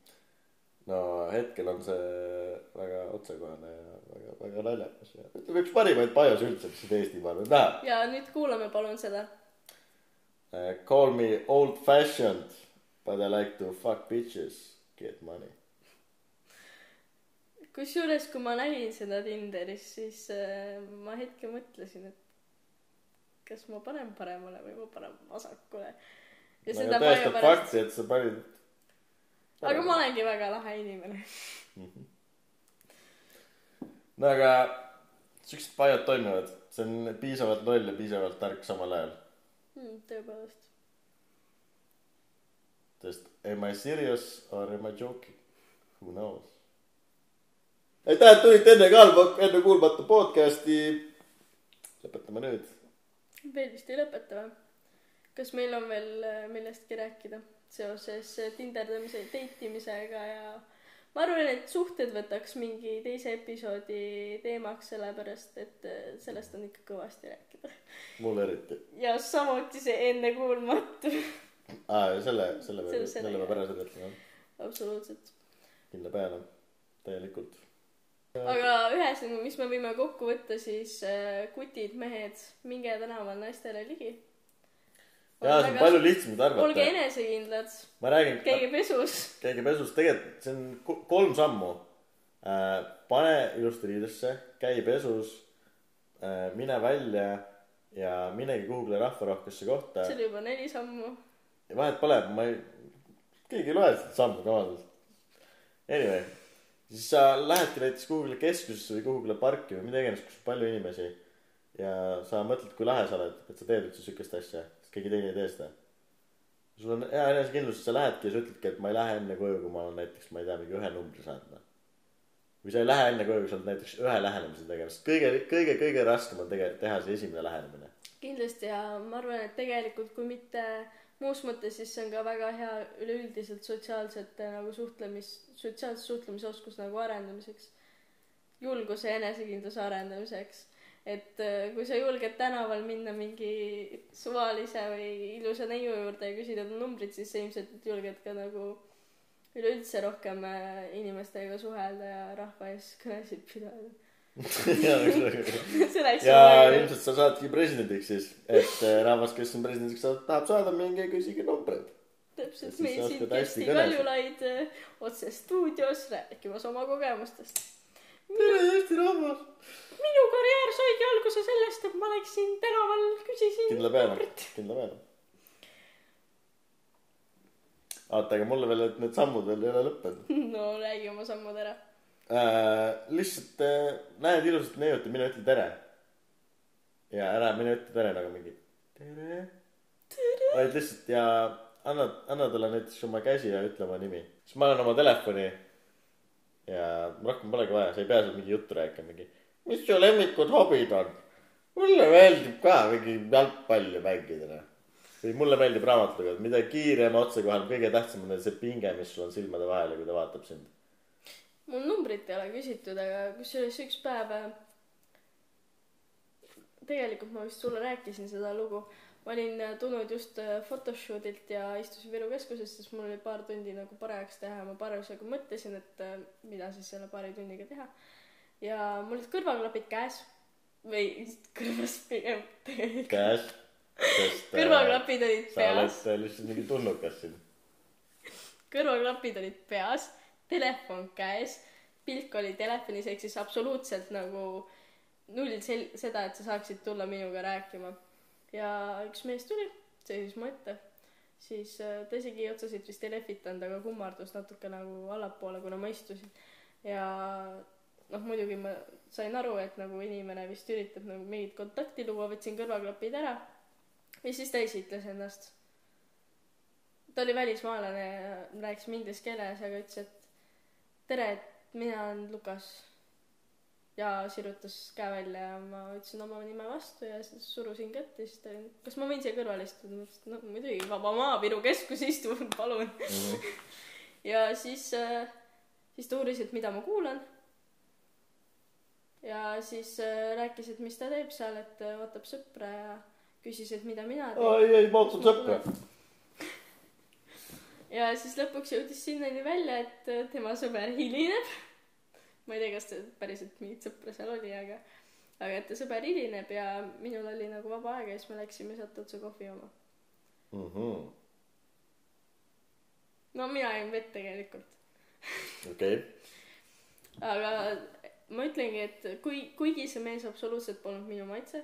no hetkel on see väga otsekohane ja väga väga naljakas ja ütleme üks parimaid bios üldse mis siin Eestimaal võib näha ja nüüd kuulame palun seda Uh, call me old fashioned, but I like to fuck bitches, get money. kusjuures kui ma nägin seda Tinderis siis äh, ma hetke mõtlesin et kas ma panen paremale või ma panen vasakule ja no seda bio tõestab pärast fakti, et sa panid. Aga ma olengi väga lahe inimene no aga siuksed biod toimivad, see on piisavalt loll ja piisavalt tark samal ajal. hmm, tõepoolest sest am I serious or am I joking? Who knows? aitäh, et tulite enne ka, enne kuulmata podcast'i. lõpetame nüüd. veel vist ei lõpeta või kas meil on veel äh, millestki rääkida seoses äh, tinderdamise date imisega ja ma arvan et suhted võtaks mingi teise episoodi teemaks sellepärast et äh, sellest on ikka kõvasti rääkida mulle eriti. ja samuti see ennekuulmatu aa, selle, selle peale, selle- selle ma pärast ütlema. absoluutselt kindla peale, täielikult. aga ühesõnaga mis me võime kokku võtta siis äh, kutid mehed minge tänaval naistele ligi jaa, see on palju lihtsam, kui te olge enesekindlad ma räägin, käige pesus käige pesus, tegelikult see on ko- kolm sammu. pane ilusti riidesse, käi pesus, mine välja ja minegi kuhugile rahvarohkesse kohta see. oli juba neli sammu vahet pole, ma ei, keegi ei loe seda sammu kavandust. Anyway, siis sa lähedki näiteks kuhugile keskusesse või kuhugile parki või mida iganes, kus on palju inimesi. ja sa mõtled, kui lahe sa oled, et sa teed üldse siukest asja, keegi teine ei tee seda. sul on hea enesekindlus, sa lähedki ja sa ütledki, et ma ei lähe enne koju, kui ma olen näiteks, ma ei tea, mingi ühe numbri saanud. või sa ei lähe enne koju, kui sa oled näiteks ühe lähenemise tegemas. kõige, kõige, kõige raskem on tege-, teha see esimene lähenemine. kindlasti ja ma arvan et tegelikult kui mitte muus mõttes siis see on ka väga hea üleüldiselt sotsiaalsete nagu suhtlemis sotsiaalse suhtlemisoskus nagu arendamiseks julguse ja enesekindluse arendamiseks et äh, kui sa julged tänaval minna mingi suvalise või ilusa neiu juurde ja küsida ta numbrit siis sa ilmselt julged ka nagu üleüldse rohkem äh, inimestega suhelda ja rahva ees kõnesid pidada <laughs> ja <laughs> väga- ilmselt sa saadki presidendiks siis, et eh, rahvas, kes on presidendiks saab, tahab saada, minge küsige numbreid. täpselt, meil siin Kersti. Kaljulaid äh, otse stuudios rääkimas oma kogemustest. tere, Eesti rahvas. minu karjäär saigi alguse sellest, et ma läksin tänaval, küsisin kindla peale kindla peale. oota, aga mulle veel, et need sammud veel ei ole lõppenud. <laughs> no räägi oma sammud ära. äh, lihtsalt äh, näed ilusat neiut ja mine ütle tere. ja ära mine ütle tere nagu mingi tere. vaid lihtsalt ja anna, anna talle näiteks oma käsi ja ütle oma nimi. siis ma annan oma telefoni ja rohkem polegi vaja, sa ei pea seal mingi juttu rääkima, mingi mis su lemmikud hobid on? mulle meeldib ka mingi jalgpalli mängida, noh. või mulle meeldib raamatut lugeda, mida kiirem otsekohal, kõige tähtsam on see pinge, mis sul on silmade vahel, kui ta vaatab sind. mul numbrit ei ole küsitud, aga kusjuures üks päev äh, tegelikult ma vist sulle rääkisin seda lugu. Ma olin äh, tulnud just äh, photoshoot'ilt ja istusin Viru keskuses, sest mul oli paar tundi nagu parajaks teha ja ma parasjagu mõtlesin, et äh, mida siis selle paari tunniga teha. ja mul olid kõrvaklapid käes või kõrvas pigem tegelikult. käes, sest kõrvaklapid olid sa oled peas, lihtsalt mingi tulnukas siin. kõrvaklapid olid peas, telefon käes, pilk oli telefonis, ehk siis absoluutselt nagu null sel-, seda, et sa saaksid tulla minuga rääkima. Ja üks mees tuli, seisis mu ette, siis äh, ta isegi otseselt vist ei lehvitanud, aga kummardus natuke nagu allapoole, kuna ma istusin. ja noh, muidugi ma sain aru, et nagu inimene vist üritab nagu mingit kontakti luua, võtsin kõrvaklapid ära ja siis ta esitles ennast ta oli välismaalane ja rääkisime inglise keeles, aga ütles, et tere, et mina olen Lukas. Ja sirutas käe välja ja ma ütlesin oma nime vastu ja siis surusin kätt ja siis ta, kas ma võin siia kõrvale istuda, ma ütlesin, no muidugi, vaba maa, Viru keskus istub, <laughs> palun. ja siis, siis ta uuris, et mida ma kuulan. ja siis äh, rääkis, et mis ta teeb seal, et äh, ootab sõpra ja küsis, et mida mina teen. oi, ei, ma ootan sõpra. <laughs> ja siis lõpuks jõudis sinnani välja, et äh, tema sõber hilineb. Ma ei tea, kas ta päriselt mingit sõpra seal oli, aga, aga et ta sõber hilineb ja minul oli nagu vaba aeg ja siis me läksime sealt otse kohvi jooma. Mhm. no mina jõin vett tegelikult, okei, aga ma ütlengi, et kui, kuigi see mees absoluutselt polnud minu maitse,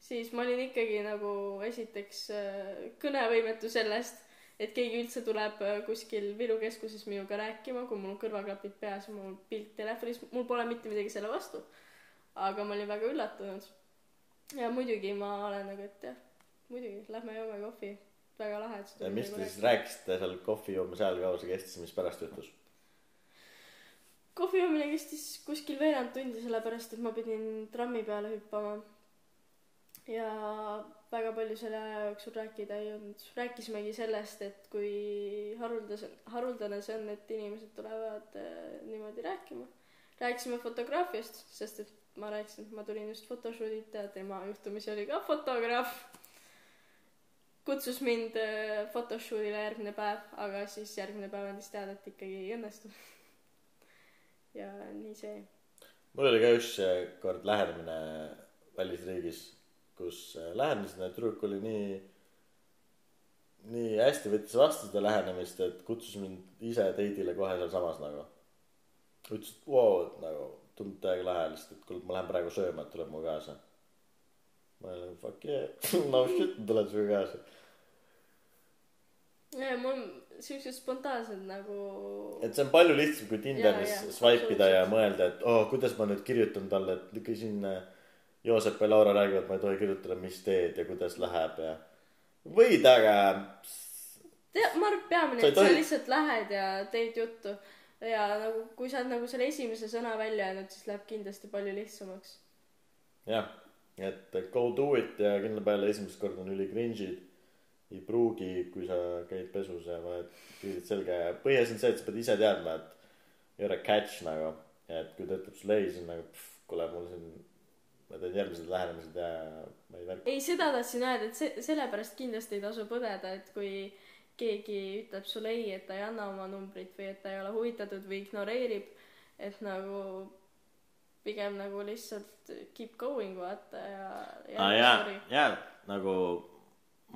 siis ma olin ikkagi nagu esiteks äh, kõnevõimetu sellest, et keegi üldse tuleb äh, kuskil Viru keskuses minuga rääkima, kui mul on kõrvaklapid peas ja mul pilt telefonis, mul pole mitte midagi selle vastu. aga ma olin väga üllatunud. ja muidugi ma olen nagu, et jah, muidugi, lähme joome kohvi. väga lahe, et tulid mis nagu te siis rääkisite seal kohvi joomas ajal, kaua see kestis, mis pärast juhtus? kohvi joomine kestis kuskil veerand tundi, sellepärast et ma pidin trammi peale hüppama. Ja väga palju selle aja jooksul rääkida ei olnud. rääkisimegi sellest, et kui haruldase, haruldane see on, et inimesed tulevad äh, niimoodi rääkima. rääkisime fotograafiast, sest et ma rääkisin, et ma tulin just photoshoot'ilt ja tema juhtumisi oli ka fotograaf. kutsus mind äh, photoshoot'ile järgmine päev, aga siis järgmine päev andis teada, et ikkagi ei õnnestu. <laughs> ja nii see. mul oli ka üks äh, kord lähenemine välisriigis, kus äh, lähenesin ja tüdruk oli nii, nii hästi võttis vastu seda lähenemist, et kutsus mind ise date'ile kohe sealsamas nagu. ütles, et vau, et nagu tundub täiega lahe lihtsalt, et kuule, ma lähen praegu sööma, et tuleb mu kaasa. ma olin nagu fuck yeah, <laughs> no shit, ma tulen sinuga kaasa. ja mul siuksed spontaansed nagu. et see on palju lihtsam kui Tinderis Jaa, jaa, swipe ida ja mõelda, et oh, kuidas ma nüüd kirjutan talle, et ikka siin äh, Joosep ja Laura räägivad, ma ei tohi kirjutada, mis teed ja kuidas läheb ja võid, aga tead, ma arvan, et peamine, ei et sa lihtsalt lähed ja teed juttu ja nagu, kui sa oled nagu selle esimese sõna välja öelnud, siis läheb kindlasti palju lihtsamaks. jah, et go do it ja kindla peale esimest korda on üli cringe'id. ei pruugi, kui sa käid pesus ja paned piirid selga ja põhiasi on see, et sa pead ise teadma, et are a catch nagu. et kui ta ütleb sulle ei, siis on nagu kuule, mul siin, ma teen järgmised lähenemised ja ma ei värki. ei, seda tahtsin öelda, et see, sellepärast kindlasti ei tasu põdeda, et kui keegi ütleb sulle ei, et ta ei anna oma numbrit või et ta ei ole huvitatud või ignoreerib, et nagu pigem nagu lihtsalt keep going vaata ja. aa jaa, jaa, nagu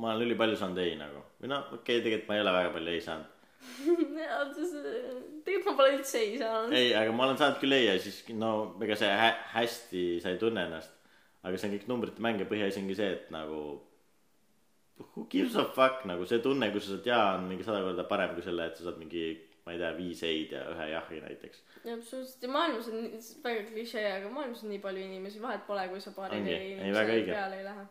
ma olen ülipalju saanud ei nagu. või noh, okei okay,, tegelikult ma ei ole väga palju ei saanud. <laughs> tegelikult ma pole üldse ei saanud. ei, aga ma olen saanud küll ei ja siis no ega see hä hästi sa ei tunne ennast. aga see on kõik numbrite mäng ja põhiasi ongi see, et nagu who gives a fuck nagu see tunne, kui sa saad jaa, on mingi sada korda parem kui selle, et sa saad mingi ma ei tea, viis ei-d ja ühe jahi näiteks. absoluutselt ja maailmas on väga klišee aga maailmas on nii palju inimesi vahet pole kui sa paari õige. peale ei lähe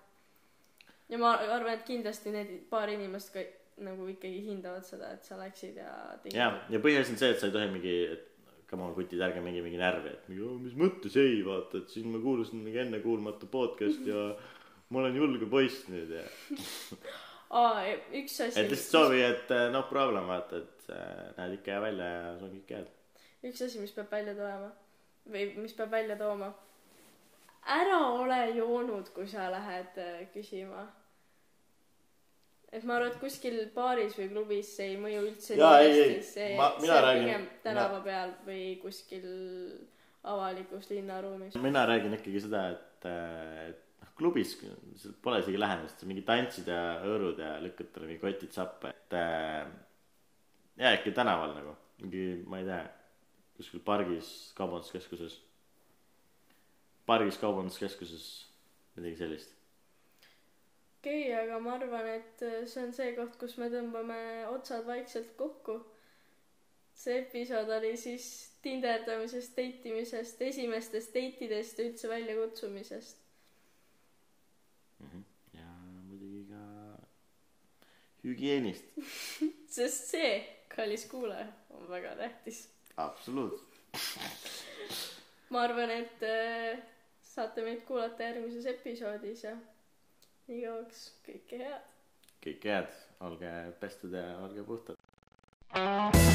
ja ma arvan et kindlasti need paar inimest ka nagu ikkagi hindavad seda et sa läksid ja tegid ja, ja põhiasi on see, et sa ei tohi mingi, et come on kutid, ärge minge mingi närvi, et mingi, mis mõttes ei vaata, et siin ma kuulasin mingi ennekuulmatu podcast'i ja ma olen julge poiss nüüd ja. <laughs> aa üks asi et lihtsalt soovi, et eh, no problem vaata, et äh, näed ikka hea välja ja sul on kõik head. üks asi mis peab välja tulema või mis peab välja tooma ära ole joonud kui sa lähed äh, küsima et ma arvan et kuskil baaris või klubis see ei mõju üldse Jaa, nii hästi see mina see on räägin- pigem tänava peal või kuskil avalikus linnaruumis. Mina räägin ikkagi seda, et, et noh, klubis seal pole isegi lähenemist, mingi tantsid ja hõõrud ja lükkad talle mingi kotid sappa, et äh, jaa, ikka tänaval nagu, mingi, ma ei tea, kuskil pargis, kaubanduskeskuses, pargis, kaubanduskeskuses, midagi sellist. Okei okay, aga ma arvan et äh, see on see koht kus me tõmbame otsad vaikselt kokku. See episood oli siis tinderdamisest date imisest esimestest date idest ja üldse väljakutsumisest. Ja muidugi ka hügieenist, <laughs> sest see kallis kuulaja on väga tähtis. Absoluutselt. <laughs> ma arvan et äh, saate meid kuulata järgmises episoodis ja igaüks kõike head. kõike head, olge pestud ja olge puhtad.